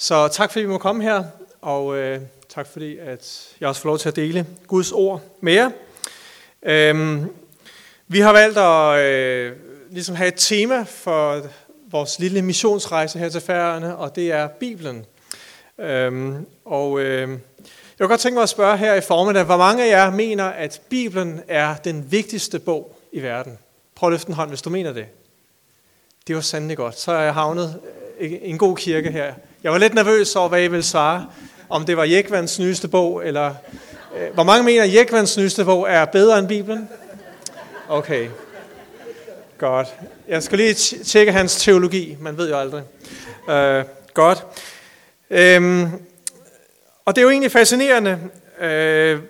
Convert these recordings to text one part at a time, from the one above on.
Så tak fordi vi må komme her, og øh, tak fordi at jeg også får lov til at dele Guds ord med jer. Øhm, vi har valgt at øh, ligesom have et tema for vores lille missionsrejse her til Færøerne, og det er Bibelen. Øhm, og øh, jeg kunne godt tænke mig at spørge her i formiddag, hvor mange af jer mener, at Bibelen er den vigtigste bog i verden? Prøv at løfte en hånd, hvis du mener det. Det var sandelig godt. Så er jeg havnet en god kirke her Jeg var lidt nervøs over, hvad I ville svare. Om det var Jekvans nyeste bog, eller... Øh, hvor mange mener, at Jekvans nyeste bog er bedre end Bibelen? Okay. Godt. Jeg skal lige tjekke hans teologi. Man ved jo aldrig. Øh, godt. Øhm, og det er jo egentlig fascinerende øh,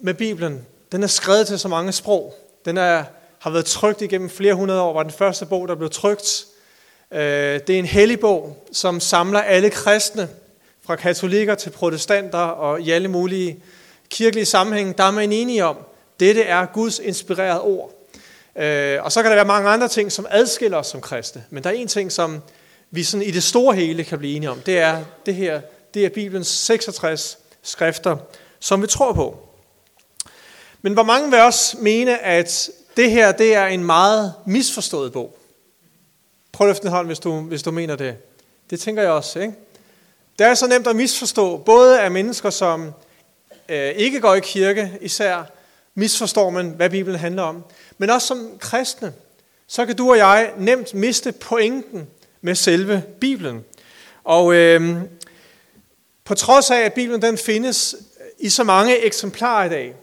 med Bibelen. Den er skrevet til så mange sprog. Den er, har været trykt igennem flere hundrede år. Var den første bog, der blev trykt Det er en hellig bog, som samler alle kristne, fra katolikker til protestanter og i alle mulige kirkelige sammenhæng, der er man enige om, dette er Guds inspirerede ord. Og så kan der være mange andre ting, som adskiller os som kristne, men der er en ting, som vi sådan i det store hele kan blive enige om, det er det her, det er Bibelens 66 skrifter, som vi tror på. Men hvor mange vil også mene, at det her det er en meget misforstået bog? Prøv at løfte en hånd, hvis du, hvis du mener det. Det tænker jeg også, ikke? Det er så nemt at misforstå, både af mennesker, som øh, ikke går i kirke, især misforstår man, hvad Bibelen handler om, men også som kristne, så kan du og jeg nemt miste pointen med selve Bibelen. Og øh, på trods af, at Bibelen den findes i så mange eksemplarer i dag,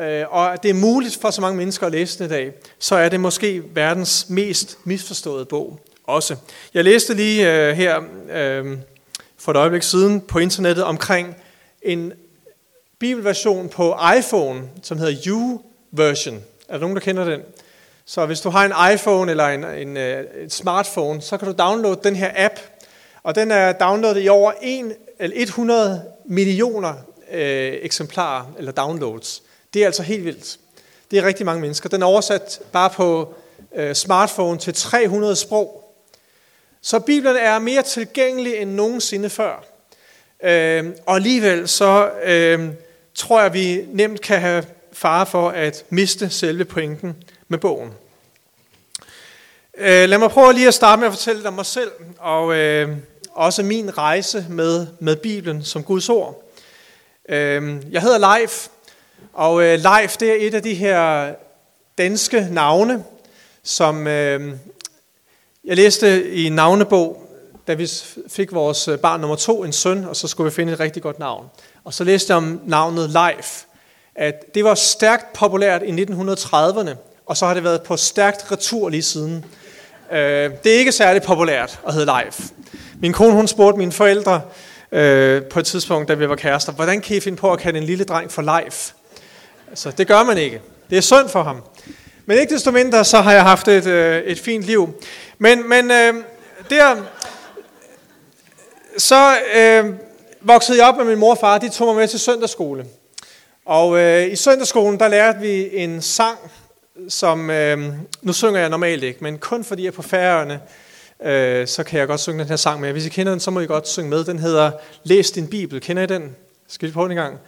øh, og at det er muligt for så mange mennesker at læse den i dag, så er det måske verdens mest misforståede bog også. Jeg læste lige øh, her øh, for et øjeblik siden på internettet omkring en bibelversion på iPhone, som hedder U-version. Er der nogen, der kender den? Så hvis du har en iPhone eller en, en, en smartphone, så kan du downloade den her app. Og den er downloadet i over 1, eller 100 millioner øh, eksemplarer eller downloads. Det er altså helt vildt. Det er rigtig mange mennesker. Den er oversat bare på øh, smartphone til 300 sprog. Så Bibelen er mere tilgængelig end nogensinde før. Øh, og alligevel så øh, tror jeg, vi nemt kan have fare for at miste selve pointen med bogen. Øh, lad mig prøve lige at starte med at fortælle dig om mig selv, og øh, også min rejse med, med Bibelen som Guds ord. Øh, jeg hedder Leif, Og øh, Leif, det er et af de her danske navne, som øh, jeg læste i en navnebog, da vi fik vores barn nummer to, en søn, og så skulle vi finde et rigtig godt navn. Og så læste jeg om navnet Leif, at det var stærkt populært i 1930'erne, og så har det været på stærkt retur lige siden. Øh, det er ikke særlig populært at hedde Leif. Min kone hun spurgte mine forældre øh, på et tidspunkt, da vi var kærester, hvordan kan I finde på at kalde en lille dreng for Leif? Så det gør man ikke. Det er synd for ham. Men ikke desto mindre, så har jeg haft et, øh, et fint liv. Men, men øh, der, så øh, voksede jeg op med min mor og far. De tog mig med til søndagsskole. Og øh, i søndagsskolen, der lærte vi en sang, som, øh, nu synger jeg normalt ikke, men kun fordi jeg er på færøerne, øh, så kan jeg godt synge den her sang med. Hvis I kender den, så må I godt synge med. Den hedder Læs din Bibel. Kender I den? Skal vi prøve den en gang?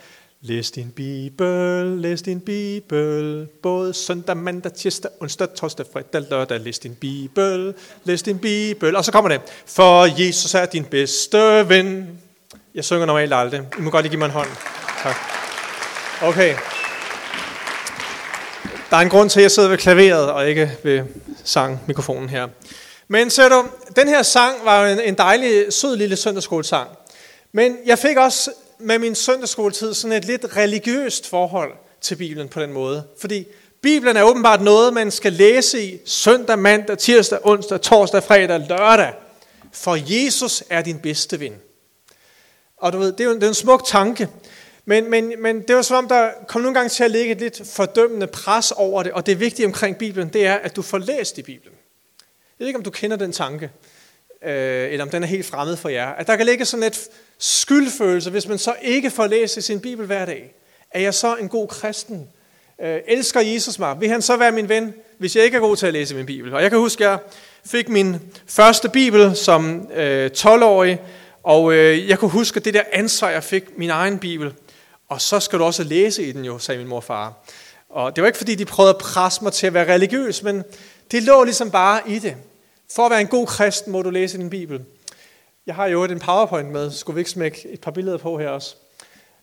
Læs din bibel, læs din bibel, både søndag, mandag, tirsdag, onsdag, torsdag, fredag, lørdag, læs din bibel, læs din bibel, og så kommer det, for Jesus er din bedste ven. Jeg synger normalt aldrig, I må godt lige give mig en hånd. Tak. Okay. Der er en grund til, at jeg sidder ved klaveret og ikke ved sangmikrofonen her. Men ser du, den her sang var en, en dejlig, sød lille søndagsskolesang. Men jeg fik også med min søndagsskoletid sådan et lidt religiøst forhold til Bibelen på den måde. Fordi Bibelen er åbenbart noget, man skal læse i søndag, mandag, tirsdag, onsdag, torsdag, fredag, lørdag. For Jesus er din bedste ven. Og du ved, det er jo en, det er en smuk tanke. Men, men, men det var som om, der kom nogle gange til at ligge et lidt fordømmende pres over det. Og det vigtige omkring Bibelen, det er, at du får læst i Bibelen. Jeg ved ikke, om du kender den tanke øh, eller om den er helt fremmed for jer. At der kan ligge sådan et skyldfølelse, hvis man så ikke får læst i sin bibel hver dag. Er jeg så en god kristen? Øh, elsker Jesus mig? Vil han så være min ven, hvis jeg ikke er god til at læse min bibel? Og jeg kan huske, at jeg fik min første bibel som øh, 12-årig, og øh, jeg kunne huske det der ansvar, jeg fik min egen bibel. Og så skal du også læse i den jo, sagde min mor og far. Og det var ikke fordi, de prøvede at presse mig til at være religiøs, men det lå ligesom bare i det. For at være en god kristen, må du læse din bibel. Jeg har jo en powerpoint med, skulle vi ikke smække et par billeder på her også.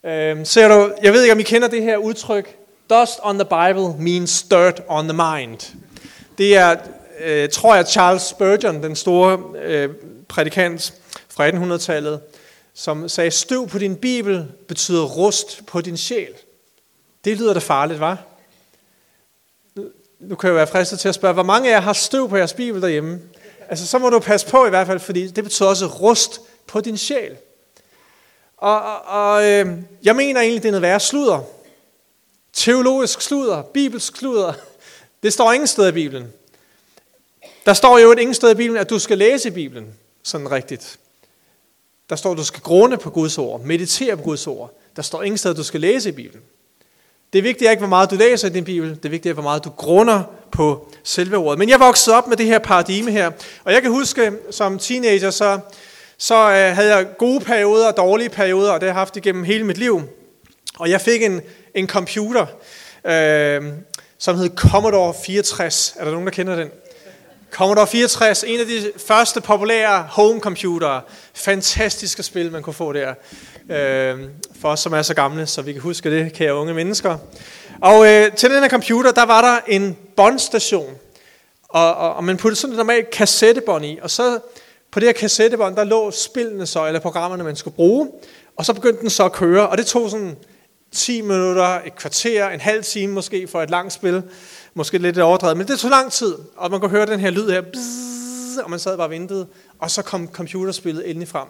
Øhm, ser du, jeg ved ikke, om I kender det her udtryk, Dust on the Bible means dirt on the mind. Det er, øh, tror jeg, Charles Spurgeon, den store øh, prædikant fra 1800-tallet, som sagde, støv på din bibel betyder rust på din sjæl. Det lyder da farligt, var? nu kan jeg være fristet til at spørge, hvor mange af jer har støv på jeres bibel derhjemme? Altså, så må du passe på i hvert fald, fordi det betyder også rust på din sjæl. Og, og, og øh, jeg mener egentlig, det er noget værre sludder. Teologisk sludder, bibelsk sludder. Det står ingen sted i Bibelen. Der står jo et ingen sted i Bibelen, at du skal læse Bibelen sådan rigtigt. Der står, at du skal grunde på Guds ord, meditere på Guds ord. Der står ingen sted, at du skal læse i Bibelen. Det er vigtigt ikke, hvor meget du læser i din bibel. Det er vigtigt, hvor meget du grunder på selve ordet. Men jeg voksede op med det her paradigme her. Og jeg kan huske, som teenager, så, så øh, havde jeg gode perioder og dårlige perioder. Og det har jeg haft igennem hele mit liv. Og jeg fik en, en computer, øh, som hed Commodore 64. Er der nogen, der kender den? Commodore 64, en af de første populære home computere. Fantastiske spil, man kunne få der øh, for os, som er så gamle, så vi kan huske det, kære unge mennesker. Og øh, til den her computer, der var der en båndstation, og, og, og man puttede sådan et normalt kassettebånd i, og så på det her kassettebånd, der lå spillene så, eller programmerne, man skulle bruge, og så begyndte den så at køre, og det tog sådan 10 minutter, et kvarter, en halv time måske for et langt spil, måske lidt overdrevet, men det tog lang tid, og man kunne høre den her lyd her, bzzz, og man sad bare og ventede, og så kom computerspillet endelig frem.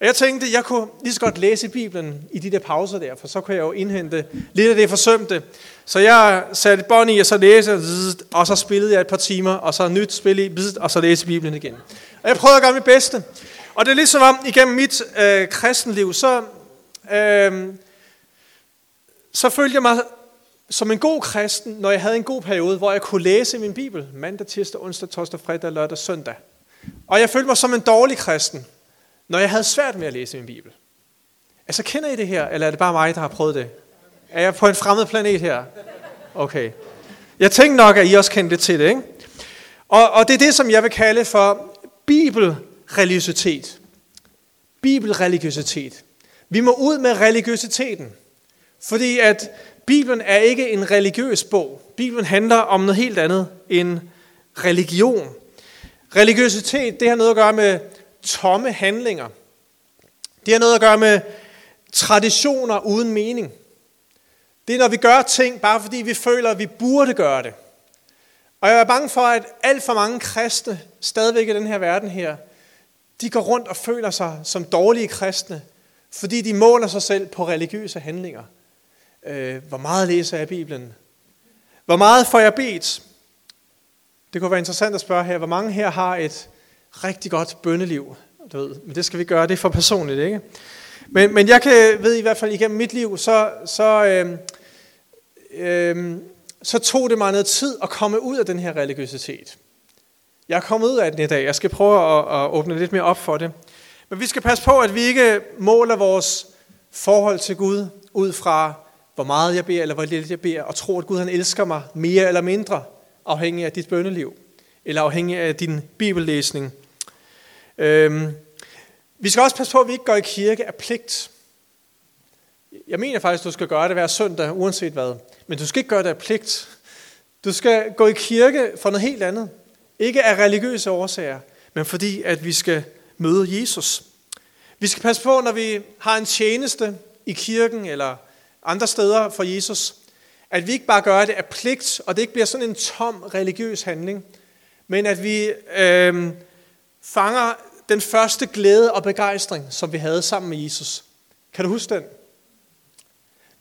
Og jeg tænkte, jeg kunne lige så godt læse Bibelen i de der pauser der, for så kunne jeg jo indhente lidt af det forsømte. Så jeg satte bånd i, og så læste, og så spillede jeg et par timer, og så nyt spil i, og så læste Bibelen igen. Og jeg prøvede at gøre mit bedste. Og det er ligesom om, igennem mit øh, kristenliv, så, øh, så følte jeg mig som en god kristen, når jeg havde en god periode, hvor jeg kunne læse min bibel mandag, tirsdag, onsdag, torsdag, fredag, lørdag, søndag. Og jeg følte mig som en dårlig kristen, når jeg havde svært med at læse min bibel. Altså, kender I det her, eller er det bare mig, der har prøvet det? Er jeg på en fremmed planet her? Okay. Jeg tænkte nok, at I også kendte det til det, ikke? Og, og det er det, som jeg vil kalde for bibelreligiøsitet. Bibelreligiøsitet. Vi må ud med religiøsiteten. Fordi at Bibelen er ikke en religiøs bog. Bibelen handler om noget helt andet end religion. Religiøsitet, det har noget at gøre med tomme handlinger. Det har noget at gøre med traditioner uden mening. Det er, når vi gør ting, bare fordi vi føler, at vi burde gøre det. Og jeg er bange for, at alt for mange kristne, stadigvæk i den her verden her, de går rundt og føler sig som dårlige kristne, fordi de måler sig selv på religiøse handlinger. Øh, hvor meget læser jeg Bibelen? Hvor meget får jeg bedt? Det kunne være interessant at spørge her, hvor mange her har et rigtig godt bønneliv? Du ved, men det skal vi gøre, det er for personligt, ikke? Men, men jeg kan, ved i hvert fald igennem mit liv, så, så, øh, øh, så tog det mig noget tid at komme ud af den her religiøsitet. Jeg er kommet ud af den i dag. Jeg skal prøve at, at åbne lidt mere op for det. Men vi skal passe på, at vi ikke måler vores forhold til Gud ud fra hvor meget jeg beder, eller hvor lidt jeg beder, og tro, at Gud han elsker mig mere eller mindre, afhængig af dit bønneliv, eller afhængig af din bibellæsning. Øhm, vi skal også passe på, at vi ikke går i kirke af pligt. Jeg mener faktisk, at du skal gøre det hver søndag, uanset hvad. Men du skal ikke gøre det af pligt. Du skal gå i kirke for noget helt andet. Ikke af religiøse årsager, men fordi, at vi skal møde Jesus. Vi skal passe på, når vi har en tjeneste i kirken, eller andre steder for Jesus, at vi ikke bare gør det af pligt, og det ikke bliver sådan en tom religiøs handling, men at vi øh, fanger den første glæde og begejstring, som vi havde sammen med Jesus. Kan du huske den?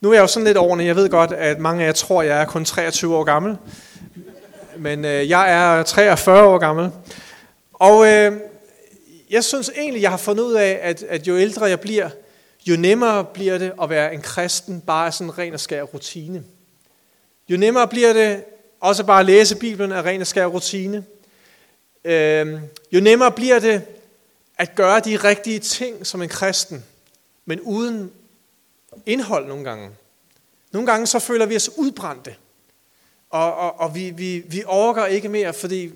Nu er jeg jo sådan lidt ordentlig. Jeg ved godt, at mange af jer tror, at jeg er kun 23 år gammel. Men øh, jeg er 43 år gammel. Og øh, jeg synes egentlig, jeg har fundet ud af, at, at jo ældre jeg bliver, jo nemmere bliver det at være en kristen, bare sådan ren og skær rutine. Jo nemmere bliver det også bare at læse Bibelen af ren og skær rutine. Øh, jo nemmere bliver det at gøre de rigtige ting som en kristen, men uden indhold nogle gange. Nogle gange så føler vi os udbrændte, og, og, og vi, vi, vi overgår ikke mere, fordi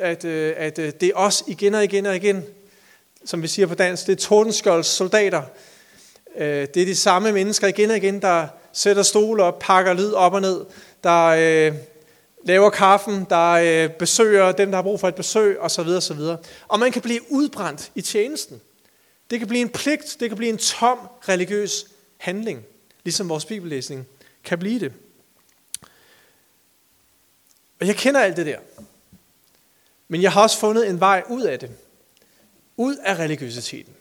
at, at det er os igen og igen og igen, som vi siger på dansk, det er tordenskjolds soldater, Det er de samme mennesker igen og igen, der sætter stole op, pakker lyd op og ned, der øh, laver kaffen, der øh, besøger dem, der har brug for et besøg, så videre Og man kan blive udbrændt i tjenesten. Det kan blive en pligt, det kan blive en tom religiøs handling, ligesom vores bibellæsning kan blive det. Og jeg kender alt det der. Men jeg har også fundet en vej ud af det. Ud af religiøsiteten.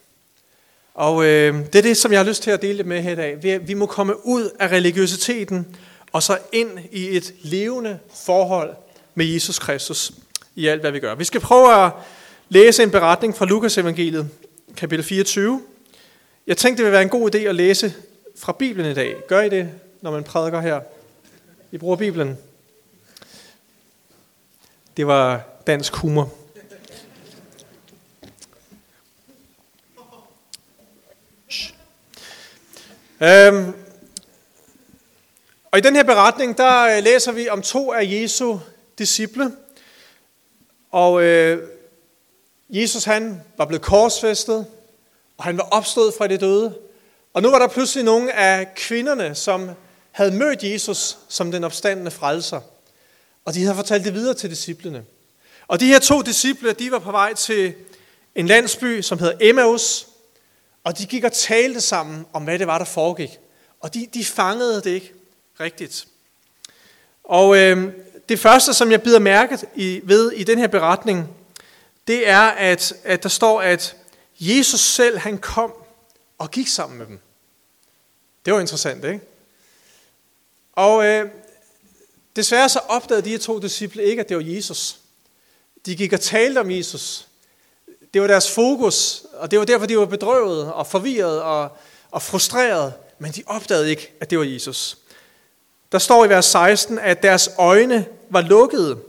Og øh, det er det, som jeg har lyst til at dele med her i dag. Vi, vi må komme ud af religiøsiteten og så ind i et levende forhold med Jesus Kristus i alt, hvad vi gør. Vi skal prøve at læse en beretning fra Lukas evangeliet, kapitel 24. Jeg tænkte, det ville være en god idé at læse fra Bibelen i dag. Gør I det, når man prædiker her? I bruger Bibelen. Det var dansk humor. Øhm, og i den her beretning, der læser vi om to af Jesu disciple. Og øh, Jesus han var blevet korsfæstet, og han var opstået fra det døde. Og nu var der pludselig nogle af kvinderne, som havde mødt Jesus som den opstandende frelser. Og de havde fortalt det videre til disciplene. Og de her to disciple, de var på vej til en landsby, som hedder Emmaus, Og de gik og talte sammen om, hvad det var, der foregik. Og de, de fangede det ikke rigtigt. Og øh, det første, som jeg bider mærket i, ved i den her beretning, det er, at, at der står, at Jesus selv, han kom og gik sammen med dem. Det var interessant, ikke? Og øh, desværre så opdagede de her to disciple ikke, at det var Jesus. De gik og talte om Jesus, Det var deres fokus, og det var derfor, de var bedrøvet og forvirret og, og frustreret, men de opdagede ikke, at det var Jesus. Der står i vers 16, at deres øjne var lukkede,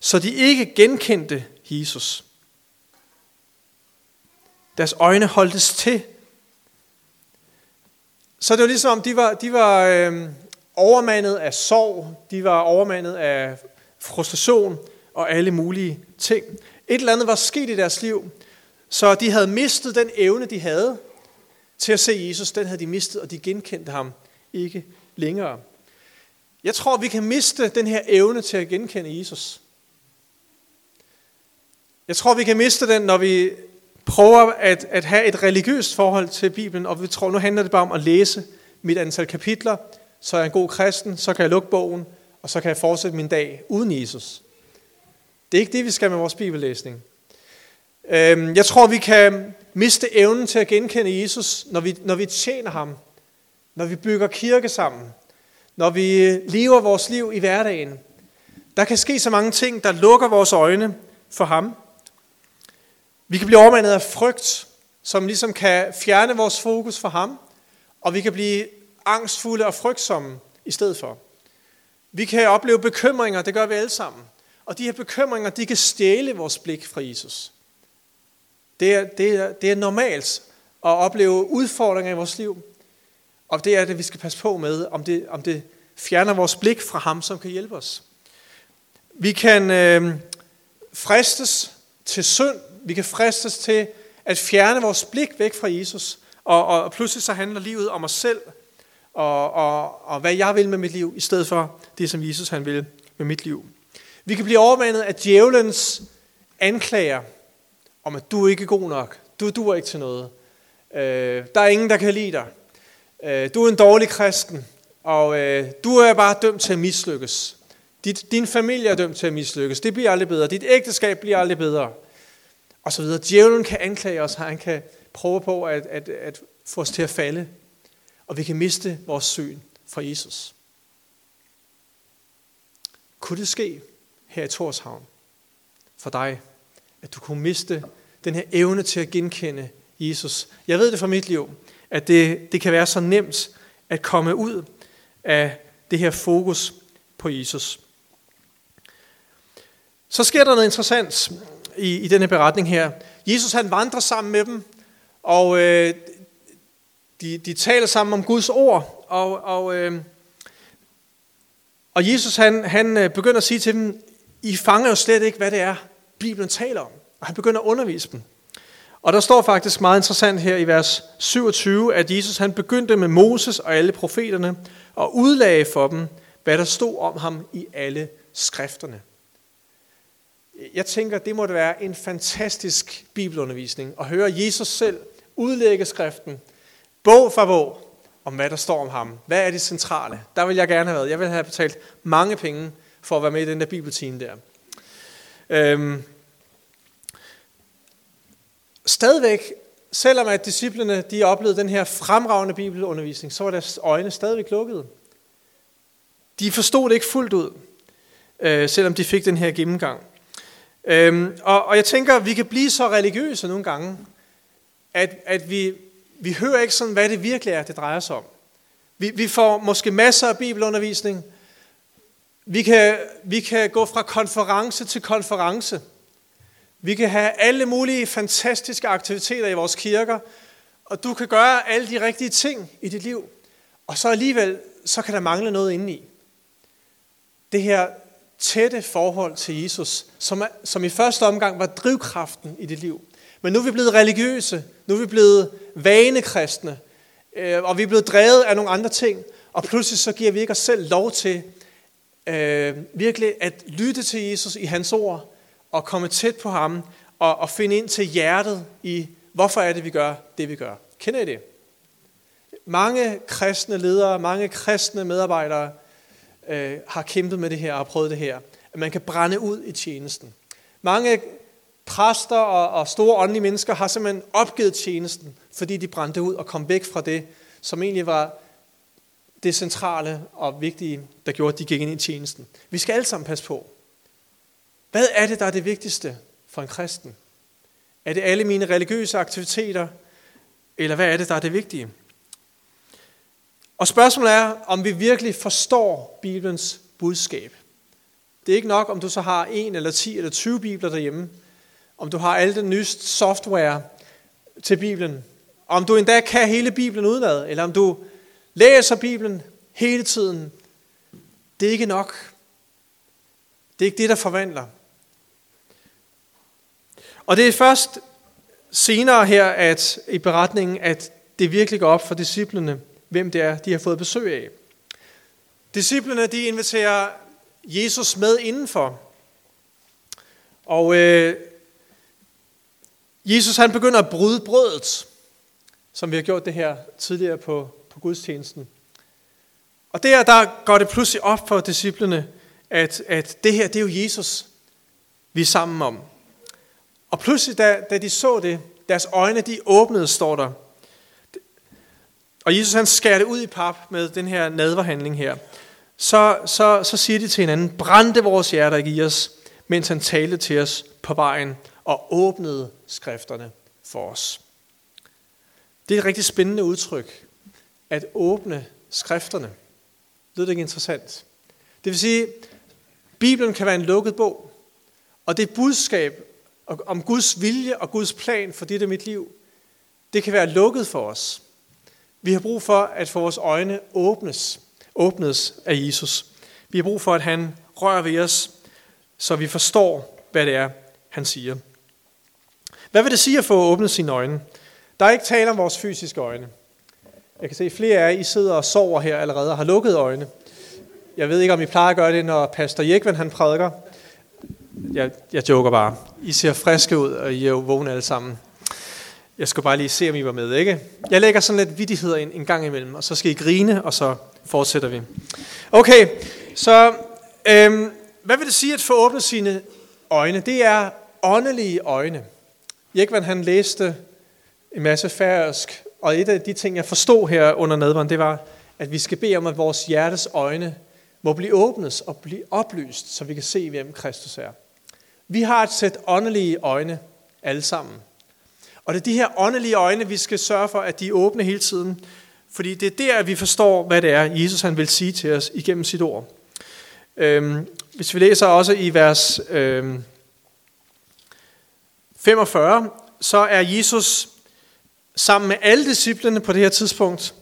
så de ikke genkendte Jesus. Deres øjne holdtes til. Så det var ligesom om, de var, de var øh, overmandet af sorg, de var overmandet af frustration og alle mulige ting. Et eller andet var sket i deres liv, Så de havde mistet den evne, de havde til at se Jesus. Den havde de mistet, og de genkendte ham ikke længere. Jeg tror, vi kan miste den her evne til at genkende Jesus. Jeg tror, vi kan miste den, når vi prøver at, at have et religiøst forhold til Bibelen, og vi tror, nu handler det bare om at læse mit antal kapitler, så er jeg en god kristen, så kan jeg lukke bogen, og så kan jeg fortsætte min dag uden Jesus. Det er ikke det, vi skal med vores bibellæsning. Øhm, jeg tror, vi kan miste evnen til at genkende Jesus, når vi, når vi tjener ham, når vi bygger kirke sammen, når vi lever vores liv i hverdagen. Der kan ske så mange ting, der lukker vores øjne for ham. Vi kan blive overmandet af frygt, som ligesom kan fjerne vores fokus for ham, og vi kan blive angstfulde og frygtsomme i stedet for. Vi kan opleve bekymringer, det gør vi alle sammen. Og de her bekymringer, de kan stjæle vores blik fra Jesus. Det er, det er, det er normalt at opleve udfordringer i vores liv. Og det er det, vi skal passe på med, om det, om det fjerner vores blik fra ham, som kan hjælpe os. Vi kan øh, fristes til synd. Vi kan fristes til at fjerne vores blik væk fra Jesus. Og, og, og pludselig så handler livet om os selv, og, og, og hvad jeg vil med mit liv, i stedet for det, som Jesus han vil med mit liv. Vi kan blive overmandet af djævelens anklager, om at du er ikke god nok. Du duer ikke til noget. Øh, der er ingen, der kan lide dig. Øh, du er en dårlig kristen, og øh, du er bare dømt til at mislykkes. Dit, din familie er dømt til at mislykkes. Det bliver aldrig bedre. Dit ægteskab bliver aldrig bedre. Og så videre. Djævlen kan anklage os, han kan prøve på at, at, at få os til at falde. Og vi kan miste vores syn fra Jesus. Kunne det ske her i Torshavn for dig? at du kunne miste den her evne til at genkende Jesus. Jeg ved det fra mit liv, at det, det kan være så nemt at komme ud af det her fokus på Jesus. Så sker der noget interessant i, i denne beretning her. Jesus han vandrer sammen med dem, og øh, de, de taler sammen om Guds ord, og, og, øh, og Jesus han, han begynder at sige til dem, I fanger jo slet ikke, hvad det er, Bibelen taler om, og han begynder at undervise dem. Og der står faktisk meget interessant her i vers 27, at Jesus han begyndte med Moses og alle profeterne, og udlagde for dem, hvad der stod om ham i alle skrifterne. Jeg tænker, det måtte være en fantastisk bibelundervisning at høre Jesus selv udlægge skriften, bog for bog, om hvad der står om ham. Hvad er det centrale? Der vil jeg gerne have været. Jeg vil have betalt mange penge for at være med i den der bibeltime der. Øhm, stadigvæk, selvom at disciplene de oplevede den her fremragende bibelundervisning, så var deres øjne stadigvæk lukkede. De forstod det ikke fuldt ud, øh, selvom de fik den her gennemgang. Øhm, og, og jeg tænker, vi kan blive så religiøse nogle gange, at, at vi, vi hører ikke sådan, hvad det virkelig er, det drejer sig om. Vi, vi får måske masser af bibelundervisning, Vi kan, vi kan gå fra konference til konference. Vi kan have alle mulige fantastiske aktiviteter i vores kirker, og du kan gøre alle de rigtige ting i dit liv. Og så alligevel, så kan der mangle noget indeni. Det her tætte forhold til Jesus, som, er, som i første omgang var drivkraften i dit liv. Men nu er vi blevet religiøse, nu er vi blevet vanekristne, og vi er blevet drevet af nogle andre ting, og pludselig så giver vi ikke os selv lov til øh, virkelig at lytte til Jesus i hans ord, og komme tæt på ham, og, og finde ind til hjertet i, hvorfor er det, vi gør det, vi gør. Kender I det? Mange kristne ledere, mange kristne medarbejdere øh, har kæmpet med det her og prøvet det her. At man kan brænde ud i tjenesten. Mange præster og, og store åndelige mennesker har simpelthen opgivet tjenesten, fordi de brændte ud og kom væk fra det, som egentlig var det centrale og vigtige, der gjorde, at de gik ind i tjenesten. Vi skal alle sammen passe på. Hvad er det, der er det vigtigste for en kristen? Er det alle mine religiøse aktiviteter, eller hvad er det, der er det vigtige? Og spørgsmålet er, om vi virkelig forstår Bibelens budskab. Det er ikke nok, om du så har en eller 10 eller 20 bibler derhjemme, om du har alle den nye software til Bibelen, om du endda kan hele Bibelen udenad, eller om du læser Bibelen hele tiden. Det er ikke nok. Det er ikke det, der forvandler. Og det er først senere her at, i beretningen, at det virkelig går op for disciplene, hvem det er, de har fået besøg af. Disciplene, de inviterer Jesus med indenfor. Og øh, Jesus, han begynder at bryde brødet, som vi har gjort det her tidligere på på gudstjenesten. Og der, der går det pludselig op for disciplene, at, at det her, det er jo Jesus, vi er sammen om. Og pludselig, da, da de så det, deres øjne, de åbnede, står der. Og Jesus, han skærer det ud i pap med den her nadverhandling her. Så, så, så siger de til hinanden, brændte vores hjerter ikke i os, mens han talte til os på vejen og åbnede skrifterne for os. Det er et rigtig spændende udtryk, at åbne skrifterne. Lød det ikke interessant? Det vil sige, Bibelen kan være en lukket bog, og det budskab om Guds vilje og Guds plan for dit og mit liv, det kan være lukket for os. Vi har brug for, at for vores øjne åbnes, åbnes af Jesus. Vi har brug for, at han rører ved os, så vi forstår, hvad det er, han siger. Hvad vil det sige at få åbnet sine øjne? Der er ikke tale om vores fysiske øjne. Jeg kan se, at flere af jer I sidder og sover her allerede og har lukket øjne. Jeg ved ikke, om I plejer at gøre det, når Pastor Jekven han prædiker. Jeg, jeg joker bare. I ser friske ud, og I er jo vågne alle sammen. Jeg skal bare lige se, om I var med, ikke? Jeg lægger sådan lidt vidtigheder en, en gang imellem, og så skal I grine, og så fortsætter vi. Okay, så øhm, hvad vil det sige at få åbnet sine øjne? Det er åndelige øjne. Jekvan han læste en masse færøsk Og et af de ting, jeg forstod her under nadvaren, det var, at vi skal bede om, at vores hjertes øjne må blive åbnet og blive oplyst, så vi kan se, hvem Kristus er. Vi har et sæt åndelige øjne, alle sammen. Og det er de her åndelige øjne, vi skal sørge for, at de er åbne hele tiden. Fordi det er der, vi forstår, hvad det er, Jesus han vil sige til os igennem sit ord. Øhm, hvis vi læser også i vers øhm, 45, så er Jesus sammen med alle disciplene på det her tidspunkt.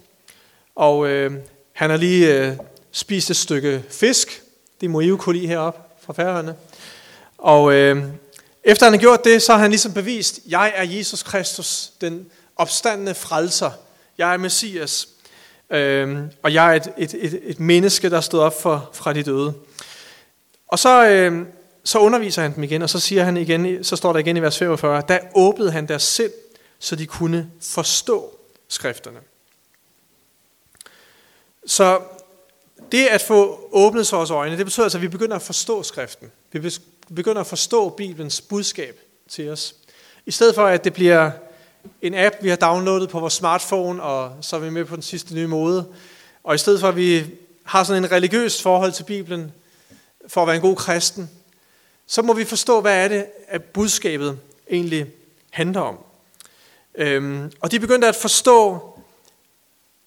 Og øh, han har lige øh, spist et stykke fisk. Det må I jo kunne lide heroppe fra færgerne. Og øh, efter han har gjort det, så har han ligesom bevist, jeg er Jesus Kristus, den opstandende frelser. Jeg er Messias. Øh, og jeg er et, et, et, et menneske, der stod op for, fra de døde. Og så, øh, så underviser han dem igen, og så siger han igen, så står der igen i vers 45, der åbnede han deres sind så de kunne forstå skrifterne. Så det at få åbnet vores øjne, det betyder altså, at vi begynder at forstå skriften. Vi begynder at forstå Bibelens budskab til os. I stedet for, at det bliver en app, vi har downloadet på vores smartphone, og så er vi med på den sidste nye mode. Og i stedet for, at vi har sådan en religiøs forhold til Bibelen, for at være en god kristen, så må vi forstå, hvad er det, at budskabet egentlig handler om. Øhm, og de begyndte at forstå,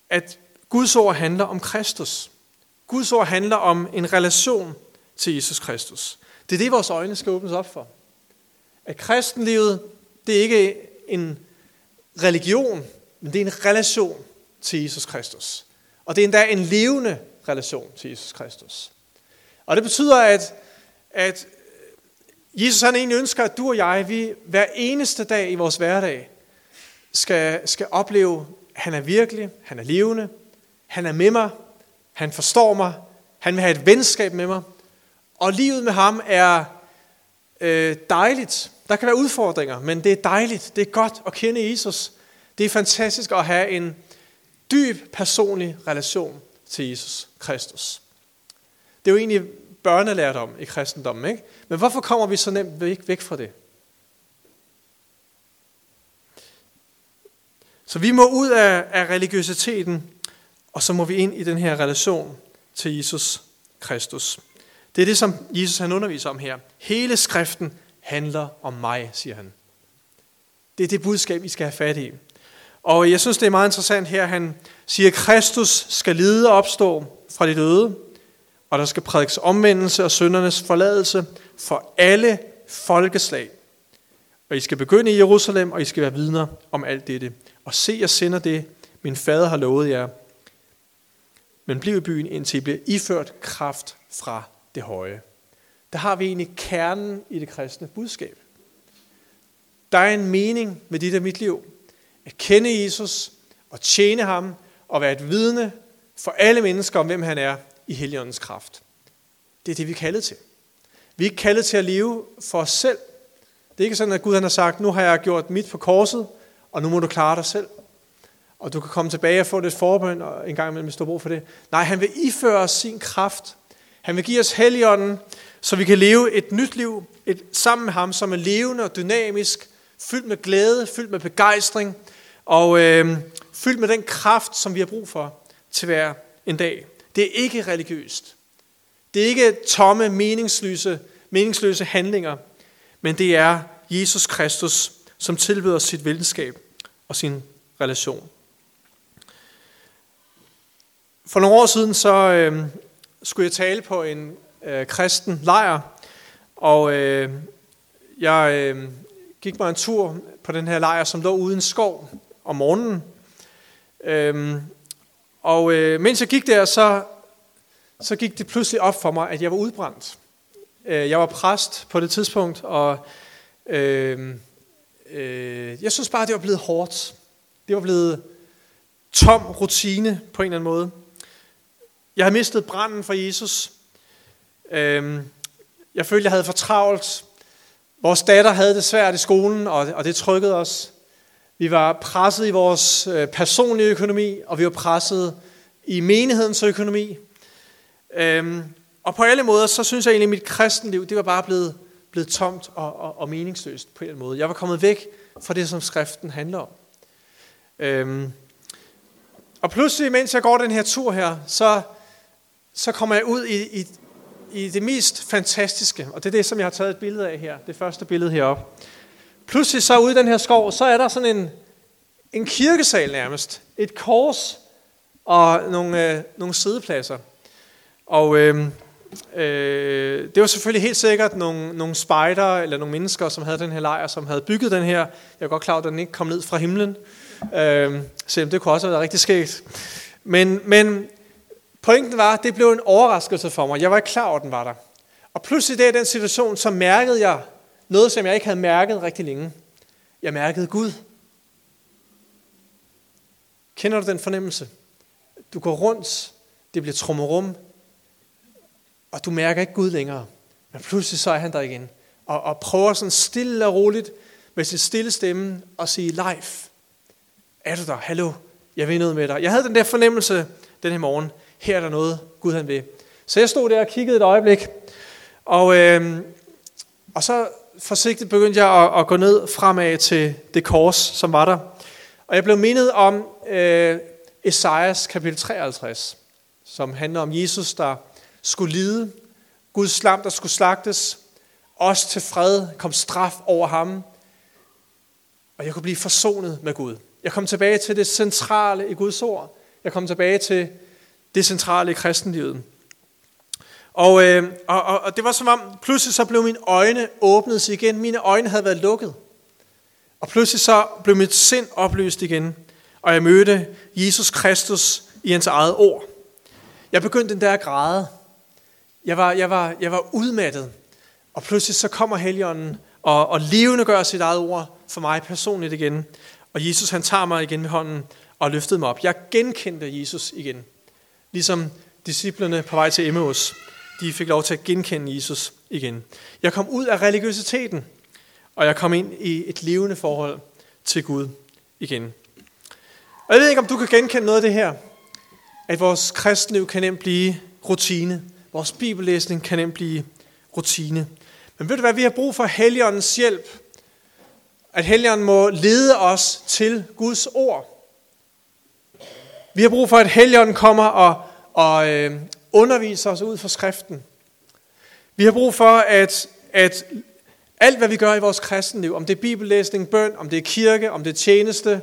at Guds ord handler om Kristus. Guds ord handler om en relation til Jesus Kristus. Det er det, vores øjne skal åbnes op for. At kristenlivet, det er ikke en religion, men det er en relation til Jesus Kristus. Og det er endda en levende relation til Jesus Kristus. Og det betyder, at, at Jesus han egentlig ønsker, at du og jeg, vi hver eneste dag i vores hverdag, skal, skal opleve, at han er virkelig, han er levende, han er med mig, han forstår mig, han vil have et venskab med mig, og livet med ham er øh, dejligt. Der kan være udfordringer, men det er dejligt. Det er godt at kende Jesus. Det er fantastisk at have en dyb personlig relation til Jesus Kristus. Det er jo egentlig børnelærdom i kristendommen, ikke? Men hvorfor kommer vi så nemt væk, væk fra det? Så vi må ud af, af religiøsiteten, og så må vi ind i den her relation til Jesus Kristus. Det er det, som Jesus han underviser om her. Hele skriften handler om mig, siger han. Det er det budskab, I skal have fat i. Og jeg synes, det er meget interessant her. Han siger, at Kristus skal lide og opstå fra de døde, og der skal prædikes omvendelse og syndernes forladelse for alle folkeslag. Og I skal begynde i Jerusalem, og I skal være vidner om alt dette og se, jeg sender det, min fader har lovet jer. Men bliv i byen, indtil I bliver iført kraft fra det høje. Der har vi egentlig kernen i det kristne budskab. Der er en mening med dit og mit liv. At kende Jesus og tjene ham og være et vidne for alle mennesker om, hvem han er i heligåndens kraft. Det er det, vi er kaldet til. Vi er ikke kaldet til at leve for os selv. Det er ikke sådan, at Gud han har sagt, nu har jeg gjort mit på korset, og nu må du klare dig selv. Og du kan komme tilbage og få lidt forbøn, og en gang imellem, hvis du har brug for det. Nej, han vil iføre os sin kraft. Han vil give os helligånden, så vi kan leve et nyt liv et, sammen med ham, som er levende og dynamisk, fyldt med glæde, fyldt med begejstring, og øh, fyldt med den kraft, som vi har brug for til hver en dag. Det er ikke religiøst. Det er ikke tomme, meningsløse, meningsløse handlinger, men det er Jesus Kristus, som tilbyder sit venskab og sin relation. For nogle år siden så øh, skulle jeg tale på en øh, kristen lejr, og øh, jeg øh, gik mig en tur på den her lejr, som lå uden skov om morgenen. Øhm, og øh, mens jeg gik der, så, så gik det pludselig op for mig, at jeg var udbrændt. Øh, jeg var præst på det tidspunkt, og øh, øh, jeg synes bare, det var blevet hårdt. Det var blevet tom rutine på en eller anden måde. Jeg havde mistet branden for Jesus. Øh, jeg følte, jeg havde for travlt. Vores datter havde det svært i skolen, og, og det trykkede os. Vi var presset i vores øh, personlige økonomi, og vi var presset i menighedens økonomi. Øhm, og på alle måder, så synes jeg egentlig, at mit kristenliv, det var bare blevet blevet tomt og, og, og meningsløst på en måde. Jeg var kommet væk fra det, som skriften handler om. Øhm, og pludselig, mens jeg går den her tur her, så, så kommer jeg ud i, i, i det mest fantastiske, og det er det, som jeg har taget et billede af her, det første billede heroppe. Pludselig så ude i den her skov, så er der sådan en, en kirkesal nærmest, et kors og nogle, øh, nogle sidepladser. Og... Øh, Øh, det var selvfølgelig helt sikkert nogle, nogle spejder eller nogle mennesker, som havde den her lejr, som havde bygget den her. Jeg er godt klar, at den ikke kom ned fra himlen. Øh, selvom det kunne også have været rigtig skægt. Men, men pointen var, at det blev en overraskelse for mig. Jeg var ikke klar over, at den var der. Og pludselig i den situation, så mærkede jeg noget, som jeg ikke havde mærket rigtig længe. Jeg mærkede Gud. Kender du den fornemmelse? Du går rundt, det bliver trummerum, og du mærker ikke Gud længere. Men pludselig så er han der igen, og, og prøver sådan stille og roligt med sin stille stemme og sige, Leif, er du der? Hallo, jeg vil noget med dig. Jeg havde den der fornemmelse den her morgen, her er der noget, Gud han vil. Så jeg stod der og kiggede et øjeblik, og, øh, og så forsigtigt begyndte jeg at, at gå ned fremad til det kors, som var der. Og jeg blev mindet om øh, Esajas kapitel 53, som handler om Jesus, der skulle lide, Guds lam, der skulle slagtes, os til fred kom straf over ham, og jeg kunne blive forsonet med Gud. Jeg kom tilbage til det centrale i Guds ord. Jeg kom tilbage til det centrale i kristenlivet. Og, øh, og, og, og det var som om, pludselig så blev mine øjne åbnet sig igen. Mine øjne havde været lukket. Og pludselig så blev mit sind oplyst igen. Og jeg mødte Jesus Kristus i hans eget ord. Jeg begyndte den der at græde jeg var, jeg var, jeg var udmattet. Og pludselig så kommer Helligånden og, og levende gør sit eget ord for mig personligt igen. Og Jesus han tager mig igen med hånden og løftede mig op. Jeg genkendte Jesus igen. Ligesom disciplerne på vej til Emmaus, de fik lov til at genkende Jesus igen. Jeg kom ud af religiøsiteten, og jeg kom ind i et levende forhold til Gud igen. Og jeg ved ikke, om du kan genkende noget af det her, at vores kristenliv kan nemt blive rutine, Vores bibellæsning kan nemt blive rutine. Men ved du hvad, vi har brug for Helligåndens hjælp. At Helligånden må lede os til Guds ord. Vi har brug for, at Helligånden kommer og, og øh, underviser os ud fra skriften. Vi har brug for, at, at alt hvad vi gør i vores kristenliv, om det er bibellæsning, bøn, om det er kirke, om det er tjeneste,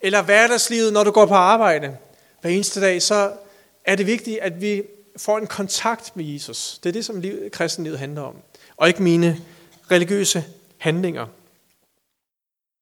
eller hverdagslivet, når du går på arbejde hver eneste dag, så er det vigtigt, at vi får en kontakt med Jesus. Det er det, som liv, kristenlivet handler om. Og ikke mine religiøse handlinger.